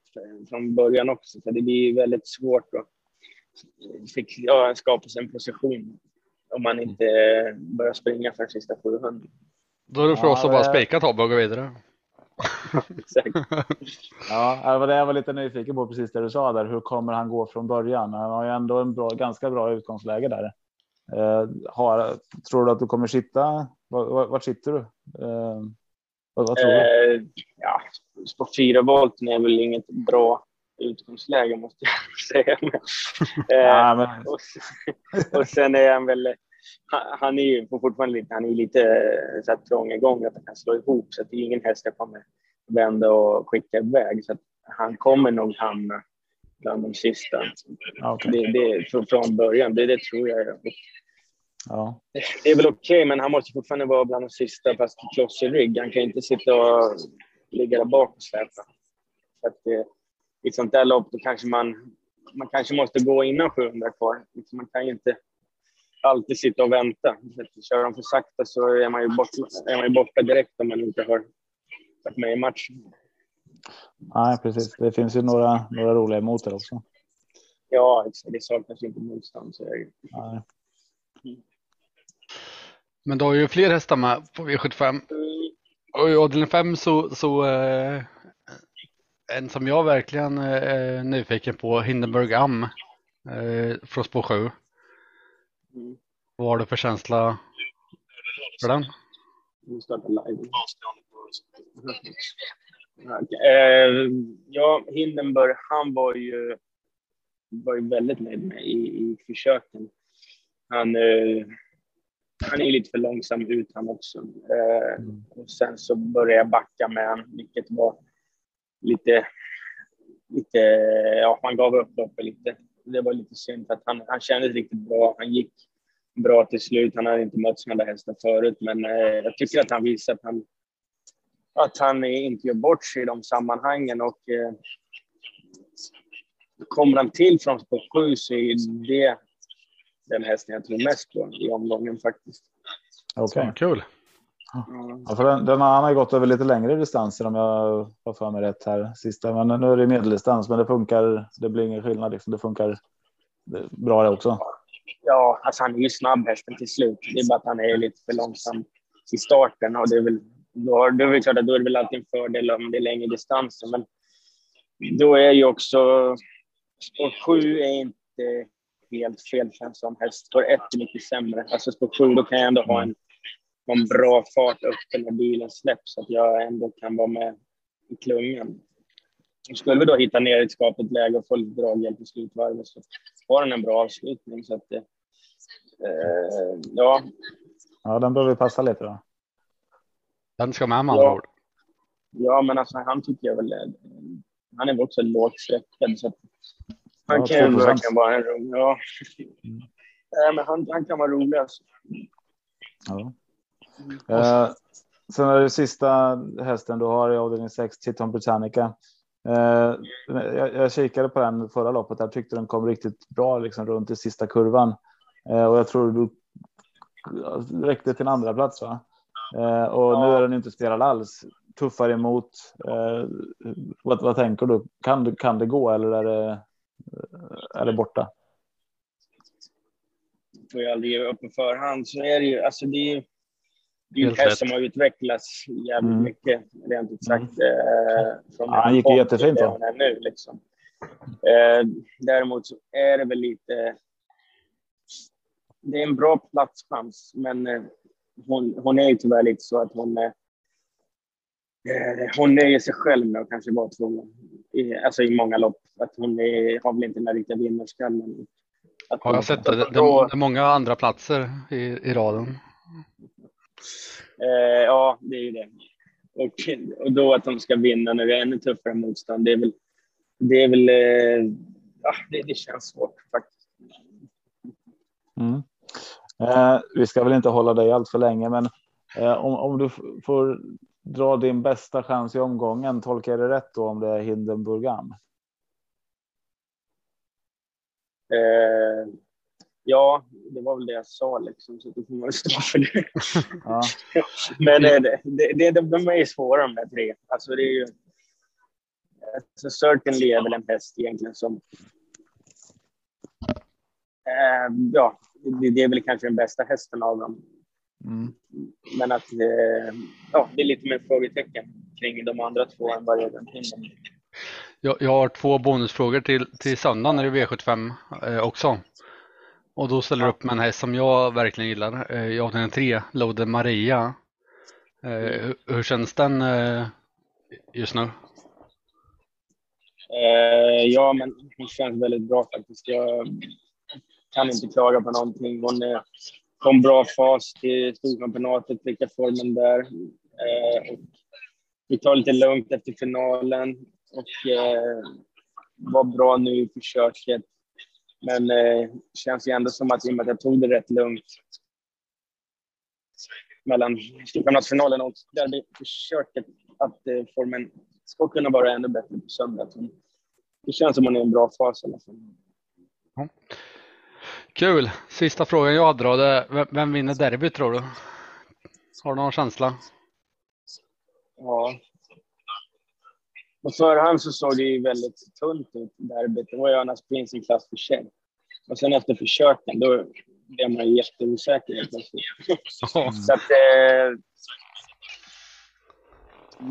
från början också. För det blir väldigt svårt att fick, ja, skapa sig en position om man inte börjar springa för sista 700. Då är det för ja, oss att bara spika Tobbe och gå vidare. <laughs> <laughs> ja, det var det jag var lite nyfiken på precis det du sa där. Hur kommer han gå från början? Han har ju ändå en bra, ganska bra utgångsläge där. Eh, har, tror du att du kommer sitta? Var, var sitter du? Eh, vad, vad, tror du? Eh, ja, på fyra volt är väl inget bra utgångsläge måste jag <laughs> säga. Men, <laughs> ja, men... Och, <laughs> och, sen är han väl, han är ju fortfarande lite, han är lite så här trång igång att han kan slå ihop så att det är ingen häst jag kommer vända och skicka iväg. Så att han kommer nog hamna bland de sista. Okay. Det, det, från början, det, det tror jag. Ja. Det är väl okej, okay, men han måste fortfarande vara bland de sista fast kloss i rygg. Han kan inte sitta och ligga där bak och släpa. Så att det, i ett sånt där lopp då kanske man, man kanske måste gå innan 700 kvar. Liksom, man kan ju inte alltid sitta och vänta. Kör de för sakta så är man ju borta, är man ju borta direkt om man inte har varit med i matchen. Nej, precis. Det finns ju några, några roliga emot det också. Ja, det saknas inte motstånd. Så är Nej. Men du har ju fler hästar med på V75. Och i avdelning 5 så, så eh, en som jag verkligen är nyfiken på, Hindenburg Am eh, från spår 7. Mm. Vad har du för känsla för den? <laughs> Eh, ja, Hindenburg, han var ju, var ju väldigt nöjd med i, i försöken. Han, eh, han är lite för långsam ut han också. Eh, mm. och sen så började jag backa med honom, vilket var lite, lite, ja, man gav upp loppet lite. Det var lite synd för att han, han kändes riktigt bra. Han gick bra till slut. Han hade inte mött sådana där hästar förut, men eh, jag tycker att han visar att han, att han inte gör bort sig i de sammanhangen och eh, kommer han till från spår 7 så är det den hästen jag tror mest på i omgången faktiskt. Okej, okay. kul. Ja, för den, den, han har gått över lite längre distanser om jag har för mig rätt här sista. Men nu är det medeldistans, men det funkar. Det blir ingen skillnad. Liksom. Det funkar bra det också. Ja, alltså han är ju snabb hästen till slut. Det är bara att han är lite för långsam i starten och det är väl då, då är det klart att då är det väl alltid en fördel om det är längre distanser. Men då är ju också spår 7 är inte helt fel känns som häst. Spår 1 är mycket sämre. Alltså spår 7 då kan jag ändå ha en, ha en bra fart upp när bilen släpps så att jag ändå kan vara med i klungan. Skulle vi då hitta ner i ett skapligt läge och få lite draghjälp i slutvarvet så har den en bra avslutning. Så att, eh, ja. Ja, den behöver passa lite då. Den ska med med andra Ja. ord. Ja, men alltså han tycker jag väl, han är väl också lågt sträckad så att han Ja, kan ju 2%. verkligen vara en rolig, ja. Mm. Nej, men han, han kan vara rolig alltså. Ja. Eh, sen är det sista hästen du har i avdelning 6, Titon Britannica. Eh, jag, jag kikade på den förra loppet. Jag tyckte den kom riktigt bra liksom, runt i sista kurvan. Eh, och jag tror du räckte till en andra plats va? Eh, och nu Ja. är den inte spelad alls. Tuffar emot. Eh, vad, vad tänker du? Kan, du? kan det gå eller är det, är det borta? får ju aldrig ge upp på förhand. Så är det ju. Alltså det är det är en häst som har utvecklats jävligt Mm. mycket, rent ut sagt. Eh, från Ja, han gick ju jättefint, han är nu, liksom. eh, däremot så är det väl lite... Det är en bra platschans, men eh, hon, hon är ju tyvärr lite så att hon... Eh, eh, hon nöjer sig själv med att kanske vara två, i, alltså i många lopp. Att hon är, har väl inte den där riktiga vinnarskallen. Har jag sett det? Det är många andra platser i, i raden. Eh, ja, det är ju det. Och, och då att de ska vinna när det är ännu tuffare motstånd, det är väl... Det, är väl, eh, ja, det, det känns svårt faktiskt. Mm. Eh, vi ska väl inte hålla dig allt för länge, men eh, om, om du får dra din bästa chans i omgången, tolkar jag det rätt då om det är Hindenburgam? Eh, ja, det var väl det jag sa liksom, så då får man stå för det. <laughs> Ja, <laughs> Men eh, det, det, det, de, de är ju svåra de där tre. Alltså det är ju... Alltså Certainly är väl en häst egentligen som... Eh, ja, det, det är väl kanske den bästa hästen av dem. mm. Men att eh, ja, det är lite mer frågetecken kring de andra två än vad det är. Jag, jag har två bonusfrågor till, till söndagen när det är V75 eh, också. Och då ställer jag upp med en häst som jag verkligen gillar. Eh, avdelning 3, Lode Maria. Eh, hur, hur känns den eh, just nu? Eh, ja, men hon känns väldigt bra faktiskt. Jag kan inte klaga på någonting. Hon eh, kom bra fas till Storchampionatet, fick formen där. Eh, och vi tar lite lugnt efter finalen och var bra nu i försöket. Men eh, känns ju ändå som att i och med att jag tog det rätt lugnt mellan Storchampionatsfinalen och derbyförsöket att eh, formen ska kunna vara ännu bättre på söndag. Så Det känns som att hon är i en bra fas i alla fall. Kul! Sista frågan jag hade då, det är, vem, vem vinner derbyt tror du? Har du någon känsla? Ja. På förhand så såg det ju väldigt tunt ut derbyt. Det var ju Annas Prins en klass för sig. Och sen efter försöken, då blev man ju jätteosäker helt plötsligt. Så att eh,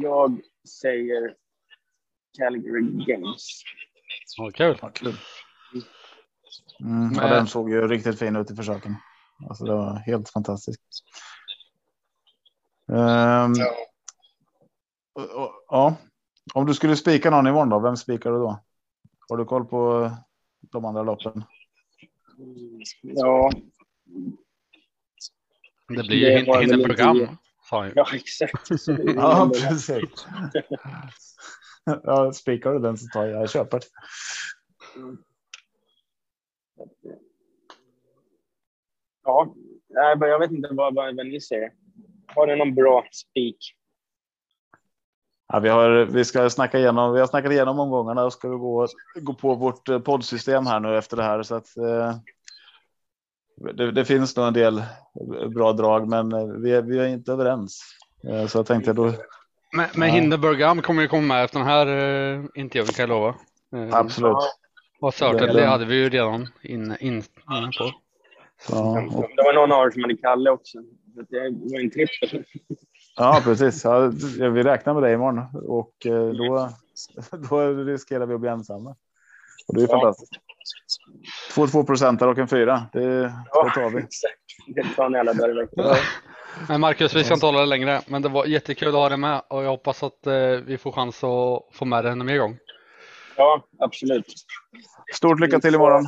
jag säger Calgary Games. Ja, kul! Ja, kul. Mm, ja, Men- den såg ju riktigt fin ut i försöken. Alltså, det var helt fantastiskt. Ehm, och- och- ja, om du skulle spika någon imorgon då, vem spikar du då? Har du koll på de andra loppen? Ja, Det blir ju Det hin- var väl Hindenburgam, inte- sa han ju. ja exakt. <laughs> Ja, precis. <laughs> ja, spikar du den så tar jag, jag köper. Ja, nej, men jag vet inte vad, vad, vad ni säger. Har ni någon bra spik? Ja, vi, har, vi ska snacka igenom. Vi har snackat igenom omgångarna och ska vi gå, gå på vårt eh, poddsystem här nu efter det här så att. Eh, det, det finns nog en del bra drag, men eh, vi är, vi är inte överens. Eh, så jag tänkte då. Men, men Ja. Hindenburgam kommer ju komma med efter den här uh, intervjun kan jag lova. Uh, Absolut. och Certainly Det- det hade vi ju redan in, in, inne på. Ja, och, Det var någon av er som hade Kalle också. Så Det var en trippel. Ja, precis. Ja, vi räknar med dig imorgon och eh, då, <laughs> då riskerar vi att bli ensamma. Och det är ja. fantastiskt. Två 2 procent och en fyra. Det, ja, det tar vi. Det tar ni alla dagar ja. Men Marcus, vi ska inte hålla det längre, men det var jättekul att ha dig med och jag hoppas att eh, vi får chans att få med dig en mer gång. Ja, absolut. Stort lycka till imorgon.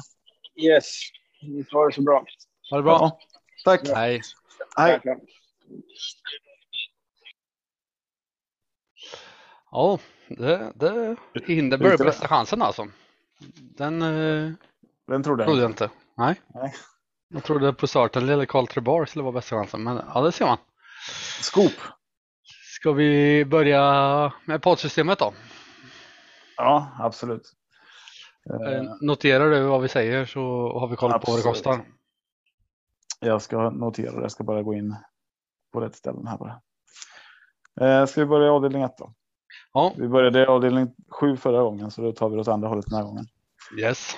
Yes, ni får det så bra. Ha det bra. Ja. Tack. Hej. Hej. Ja, det, det Hindenburg bästa chansen alltså. Den, eh, Den trodde jag inte. Nej. Nej. Jag trodde på starten eller Karl Trebar skulle vara bästa chansen, men ja, det ser man. Skop. Ska vi börja med poddsystemet då? Ja, absolut. Eh, noterar du vad vi säger så har vi koll absolut. på vad det kostar. Jag ska notera det. Jag ska bara gå in på rätt ställen här bara. Eh, ska vi börja avdelning 1 då? Ja. Vi började i avdelning 7 förra gången så då tar vi det åt andra hållet den här gången. Yes.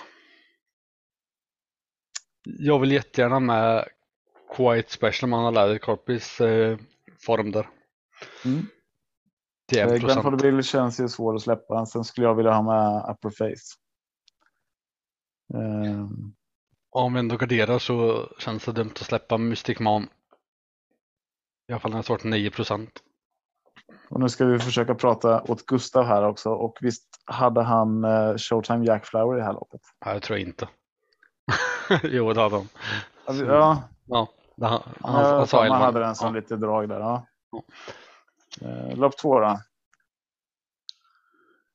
Jag vill jättegärna med Quiet Special man lärt Corpis eh, form där. Mm. Till 1%. Grandfather Bill känns ju svår att släppa. Sen skulle jag vilja ha med Upper Face. Um. Om vi ändå garderar så känns det dumt att släppa Mystic Man. I alla fall när står till 9 Och nu ska vi försöka prata åt Gustav här också. Och visst hade han uh, Showtime Jackflower i det här loppet? Nej, jag tror inte. <laughs> jo, det hade han. Ja. Ja, det, han, han, ja, han sa Man hade den som ja. lite drag där. Ja. Uh, lopp två då.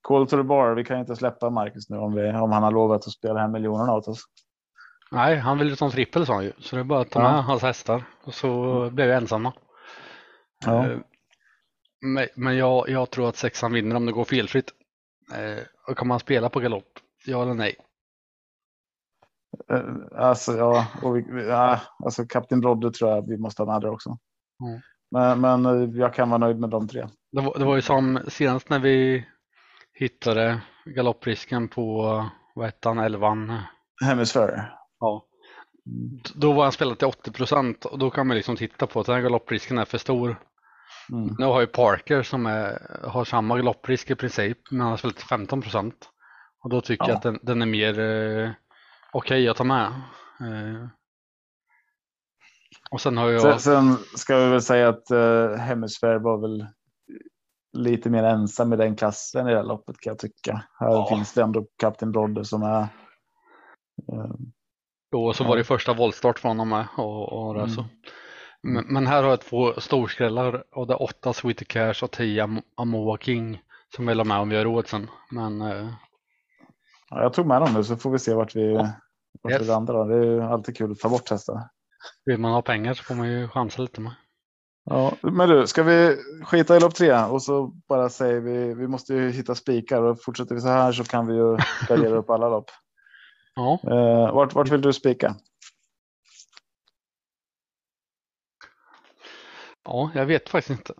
Call to the bar. Vi kan inte släppa Marcus nu om, vi, om han har lovat att spela hem miljonerna åt oss. Nej, han ville ta en trippel sa han ju. Så det är bara att ta med hans hästar. Och så mm. blev vi ensamma. Ja. Men jag, jag, tror att sexan vinner om det går felfritt. Och kan man spela på galopp? Ja eller nej? Uh, alltså ja, och vi, ja, alltså Kapten Brodde tror jag vi måste ha med där också. Mm. Men, men jag kan vara nöjd med de tre. Det var, det var ju som senast när vi hittade galopprisken på, vad hette han, elvan? Hemisfär. Ja. Då var han spelat till 80 procent och då kan man liksom titta på att den här galopprisken är för stor. Mm. Nu har ju Parker som är, har samma galopprisk i princip men han har spelat till 15 procent. Och då tycker ja. jag att den, den är mer eh, okej okay att ta med. Eh. Och sen har jag... Sen, sen, ska vi väl säga att eh, Hemisfär var väl lite mer ensam i den klassen i det här loppet kan jag tycka. Här ja. finns det ändå Kapten Brodde som är. Eh, jo, och så var det första voltstart från honom med och, och det, mm. så. Men, men, här har jag två storskrällar och det är åtta Sweetie Cash och tio Amoa King som vill ha med om vi har råd sen. Men. Eh... Ja, jag tog med dem nu så får vi se vart vi, vart yes. vi landar. Det är alltid kul att ta bort hästar. Vill man ha pengar så får man ju chansa lite med. Ja, men du, ska vi skita i lopp tre och så bara säger vi, vi måste ju hitta spikar och fortsätter vi så här så kan vi ju <laughs> gardera upp alla lopp. Ja. Eh, vart, vart vill du spika? Ja, jag vet faktiskt inte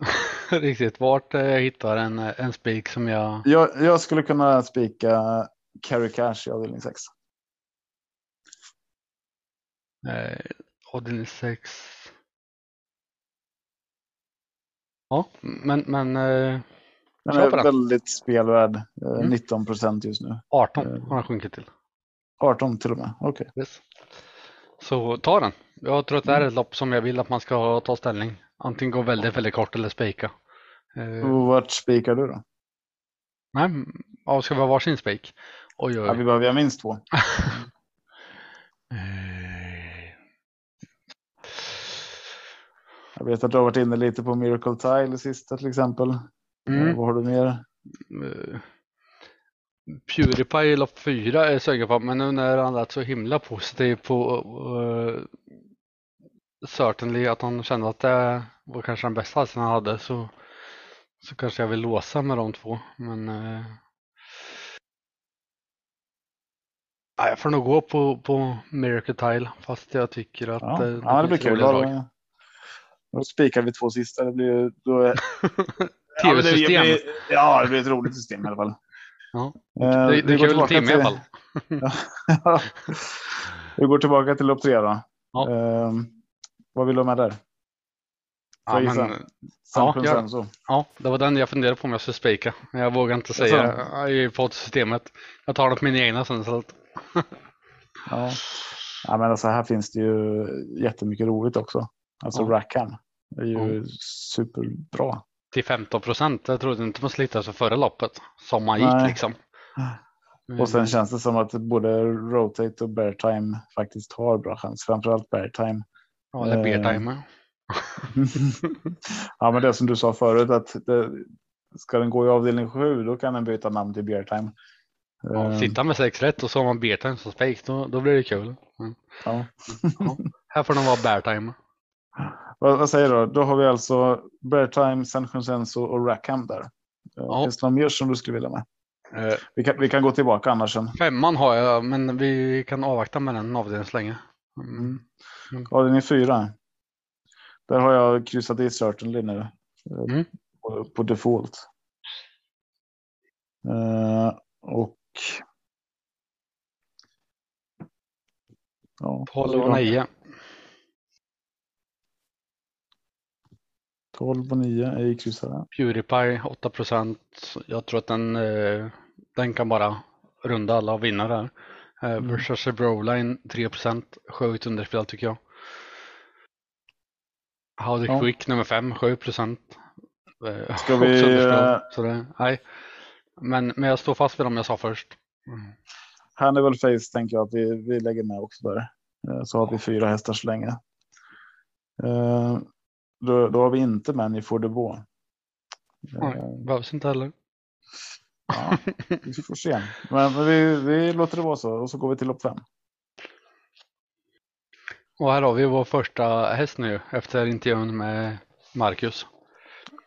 <laughs> riktigt vart jag hittar en, en spik som jag... jag... Jag skulle kunna spika Carry Cash i avdelning 6. Eh, avdelning 6. Ja, men, men eh, den är väldigt spelvärd. Eh, mm. 19 procent just nu. 18 eh, har han sjunkit till. 18 till och med, okej. Okay. Yes. Så ta den. Jag tror att det är ett lopp som jag vill att man ska ta ställning. Antingen gå väldigt, väldigt kort eller spika. Eh, och vart spikar du då? Nej, ja, ska vi ha varsin spik? Oj, oj. Ja, vi behöver ha minst två. <laughs> Jag vet att du har varit inne lite på Miracle Tile sista till exempel. Mm. Vad har du mer? Purify i lopp fyra är jag säker på, men nu när han lät så himla positiv på uh, Certainly att han kände att det var kanske den bästa halsen han hade så, så kanske jag vill låsa med de två. Men uh, jag får nog gå på, på Miracle Tile fast jag tycker att ja, det, ja, det blir kul. Då, då spikar vi två sista. Det blir då är... <laughs> Tv-system. Ja, ja, det blir ett roligt system i alla fall. Ja. Eh, det, det är kul timme till... i alla fall. <laughs> vi går tillbaka till lopp tre då. Ja. Uh, vad vill du ha med där? Ja, men, ja, Consenso. ja, det var den jag funderade på om jag skulle spika. Jag vågar inte säga i poddsystemet. Jag tar det på mina egna sen istället. <laughs> Ja. ja, men alltså här finns det ju jättemycket roligt också. Alltså Ja. Rackham är ju superbra. Till 15 procent. Jag trodde inte man hitta så före loppet. Som man gick liksom. <laughs> Och sen känns det som att både Rotate och Bear Time faktiskt har bra chans. Framförallt Bear Time. Ja, eller beer eh, timer. <laughs> ja, men det som du sa förut att det, ska den gå i avdelning 7 då kan den byta namn till Bear Time. Ja, Eh, sitta med sex rätt och så har man beer time som spik. Då, då blir det kul. Mm. ja. Här får den vara bear time. vad, vad säger du? Då har vi alltså Bear Time, San Consenso och Rackham där. Ja. Finns det något mer som du skulle vilja med? Eh, Vi kan, vi kan gå tillbaka annars sen. femman har jag, men vi kan avvakta med den avdelningen så länge. Mm. Mm. Avdelning 4. Där har jag kryssat i Certainly nu. Mm. På, på default. Eh, och. Ja, 12 och 9. 12 och 9 är i kryssade. Purify 8 procent. Jag tror att den, eh, den kan bara runda alla och vinna där. Eh, Mm. versus Broline 3 procent. Sjukt underspel tycker jag. Howdy Ja. Quick nummer 5, 7 procent. Eh, Ska vi, eh, det, nej. Men, men jag står fast vid dem jag sa först. Mm. Hannibal Face tänker jag att vi, vi lägger med också där. Eh, Så har vi fyra hästar så länge. Då, då har vi inte Many for the Beau. Nej, Eh, behövs inte heller. Ja, vi får se. Men men vi, vi låter det vara så och så går vi till lopp fem. Och här har vi vår första häst nu efter intervjun med Marcus.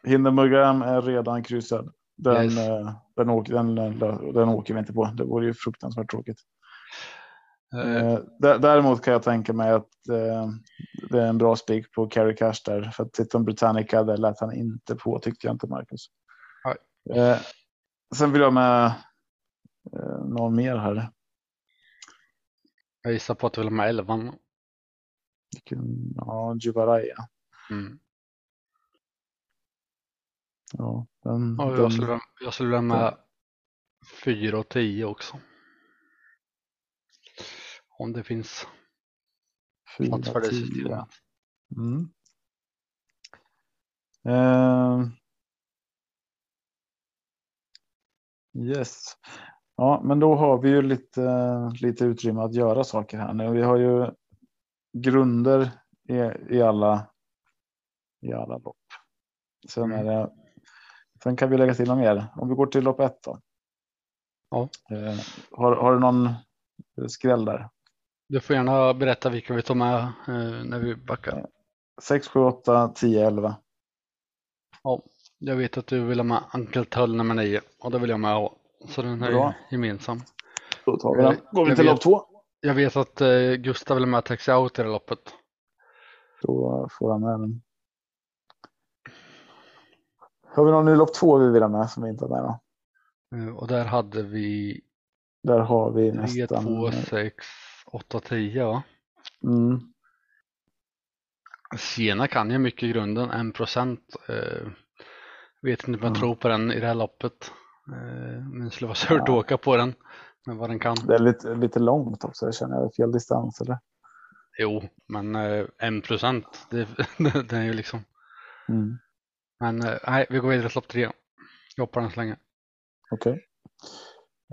Hindenburgam är redan kryssad. Den, Yes. eh, den, åker, den, den, åker vi inte på. Det vore ju fruktansvärt tråkigt. Dä- Däremot kan jag tänka mig att det är en bra spik på Carry Cash där. För att Titan Britannica, där lät han inte på tyckte jag inte Marcus. Eh, sen vill jag med någon mer här. jag gissar på att du vill ha med 11. Vilken- Ja, Juvaraya. Mm. Ja, den, den, jag skulle, vilja- jag skulle med 4 och 10 också. Om det finns plats för det systemet. Mm. Eh, yes. Ja, men då har vi ju lite, lite utrymme att göra saker här nu. Vi har ju grunder i, i alla i alla lopp. Sen, Mm. är det, sen kan vi lägga till något mer. Om vi går till lopp ett då. Ja. Eh, har, har du någon skräll där? Du får gärna berätta vilka vi tar med eh, när vi backar. 6, 7, 8, 10, 11. Ja, jag vet att du vill ha med Uncle Tull nummer 9 och det vill jag med ha. Så den är Bra. gemensam. Då tar vi den. Går vi till lopp två. Jag vet att eh, Gustav vill ha med Taxi Out i det loppet. Då får han med den. Har vi någon i lopp två vi vill ha med som vi inte har med då? Eh, och där hade vi Där har vi 3, nästan. 2, 6, 8, 10 va? Mm, Siena kan ju mycket i grunden, 1 procent. Eh, vet inte om jag Ja. tror på den i det här loppet. Eh, men det skulle vara <laughs> surt att Ja. åka på den med vad den kan. det är lite, lite långt också. Jag känner jag fel distans eller? Jo, men eh, 1 procent, <laughs> det, det är ju liksom. Mm, Men eh, nej, vi går vidare till lopp 3. Jag hoppar den så länge. Okej.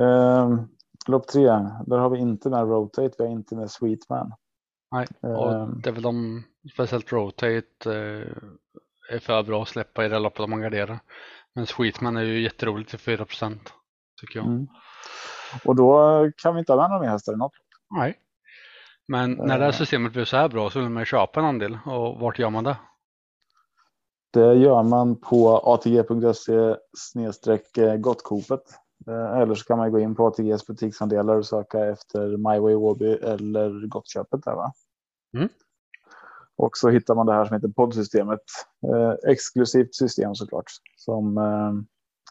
Ehm, lopp tre. Där har vi inte med Rotate. Vi har inte med Sweetman. Nej, och det är väl de, speciellt Rotate, eh, är för bra att släppa i det loppet om man garderar. Men Sweetman är ju jätteroligt till 4 procent, tycker jag. Mm. Och då kan vi inte några mer hästar i något. Nej. Men när det här Eh. systemet blir så här bra så vill man ju köpa en andel. Och vart gör man det? Det gör man på atg.se snedstreck eh, gottkopet. Eh, Eller så kan man gå in på ATGs butiksandelar och söka efter MyWay Åby eller Gottköpet där va. Mm. Och så hittar man det här som heter poddsystemet. Eh, exklusivt system såklart. Som eh,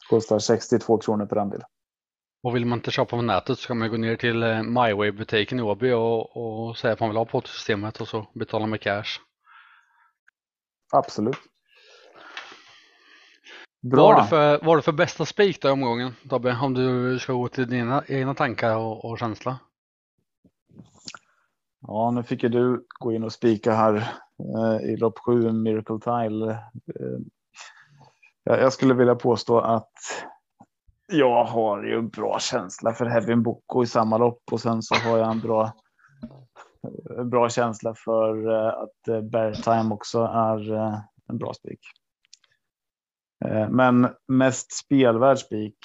kostar 62 kronor per andel. Och vill man inte köpa på nätet så kan man gå ner till eh, MyWay-butiken i Åby och, och säga att man vill ha poddsystemet och så betala med cash. Absolut. Bra. Vad har du för, vad för bästa spik då i omgången Tobbe? Om du ska gå till dina egna tankar och, och känsla. Ja, nu fick ju du gå in och spika här eh, i lopp sju, Miracle Tile. Eh, jag skulle vilja påstå att jag har ju bra känsla för Heavy Boko i samma lopp och sen så har jag en bra, bra känsla för eh, att eh, Bear Time också är eh, en bra spik. Men mest spelvärd spik,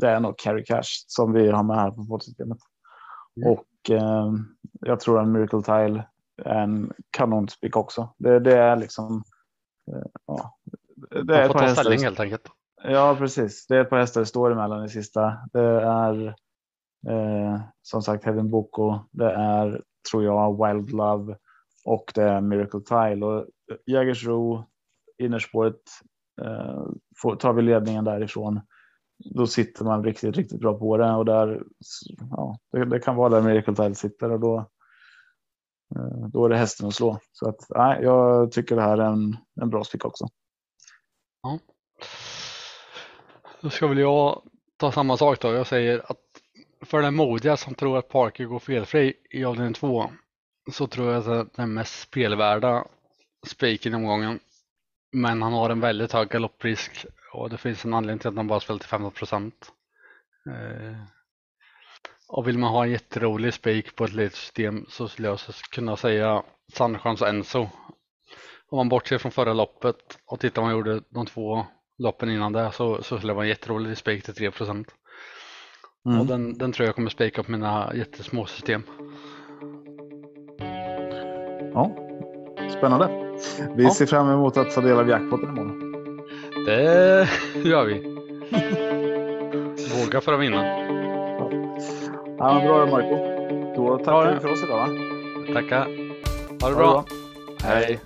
det är nog Carry Cash som vi har med här på poddsystemet. Mm. Och jag tror en Miracle Tile är en kanonspik också. Det, det är liksom. Ja, det är Man får ta ställning helt enkelt. Ja, precis. Det är ett par hästar det står emellan i sista. Det är eh, som sagt Heaven Boko. Det är tror jag Wild Love och det är Miracle Tile och Jägersro innerspåret eh, får, tar vi ledningen därifrån. Då sitter man riktigt, riktigt bra på det och där. Ja, det, det kan vara där Miracle Tile sitter och då. Eh, då är det hästen att slå så att nej, jag tycker det här är en, en bra spik också. Ja. Då ska väl jag ta samma sak då. Jag säger att för den modiga som tror att Parker går felfri i avdelning 2 så tror jag att den mest spelvärda spiken i omgången. Men han har en väldigt hög galopprisk och det finns en anledning till att han bara spelar till 15 procent. Eh, och vill man ha en jätterolig spik på ett litet system så skulle jag kunna säga Sandchans Enzo. Om man bortser från förra loppet och tittar vad han gjorde de två loppen innan det så, så skulle det vara en jätterolig spik till 3 procent. Mm. Och den, den tror jag kommer spika på mina jättesmå system. Ja, spännande. Vi ja. ser fram emot att ta del av jackpotten imorgon. Det gör vi. <laughs> Våga för att vinna. Ja, ja bra Marco. Då tackar vi för oss idag. Va? Tackar. Ha det bra. Ha det bra. Hej.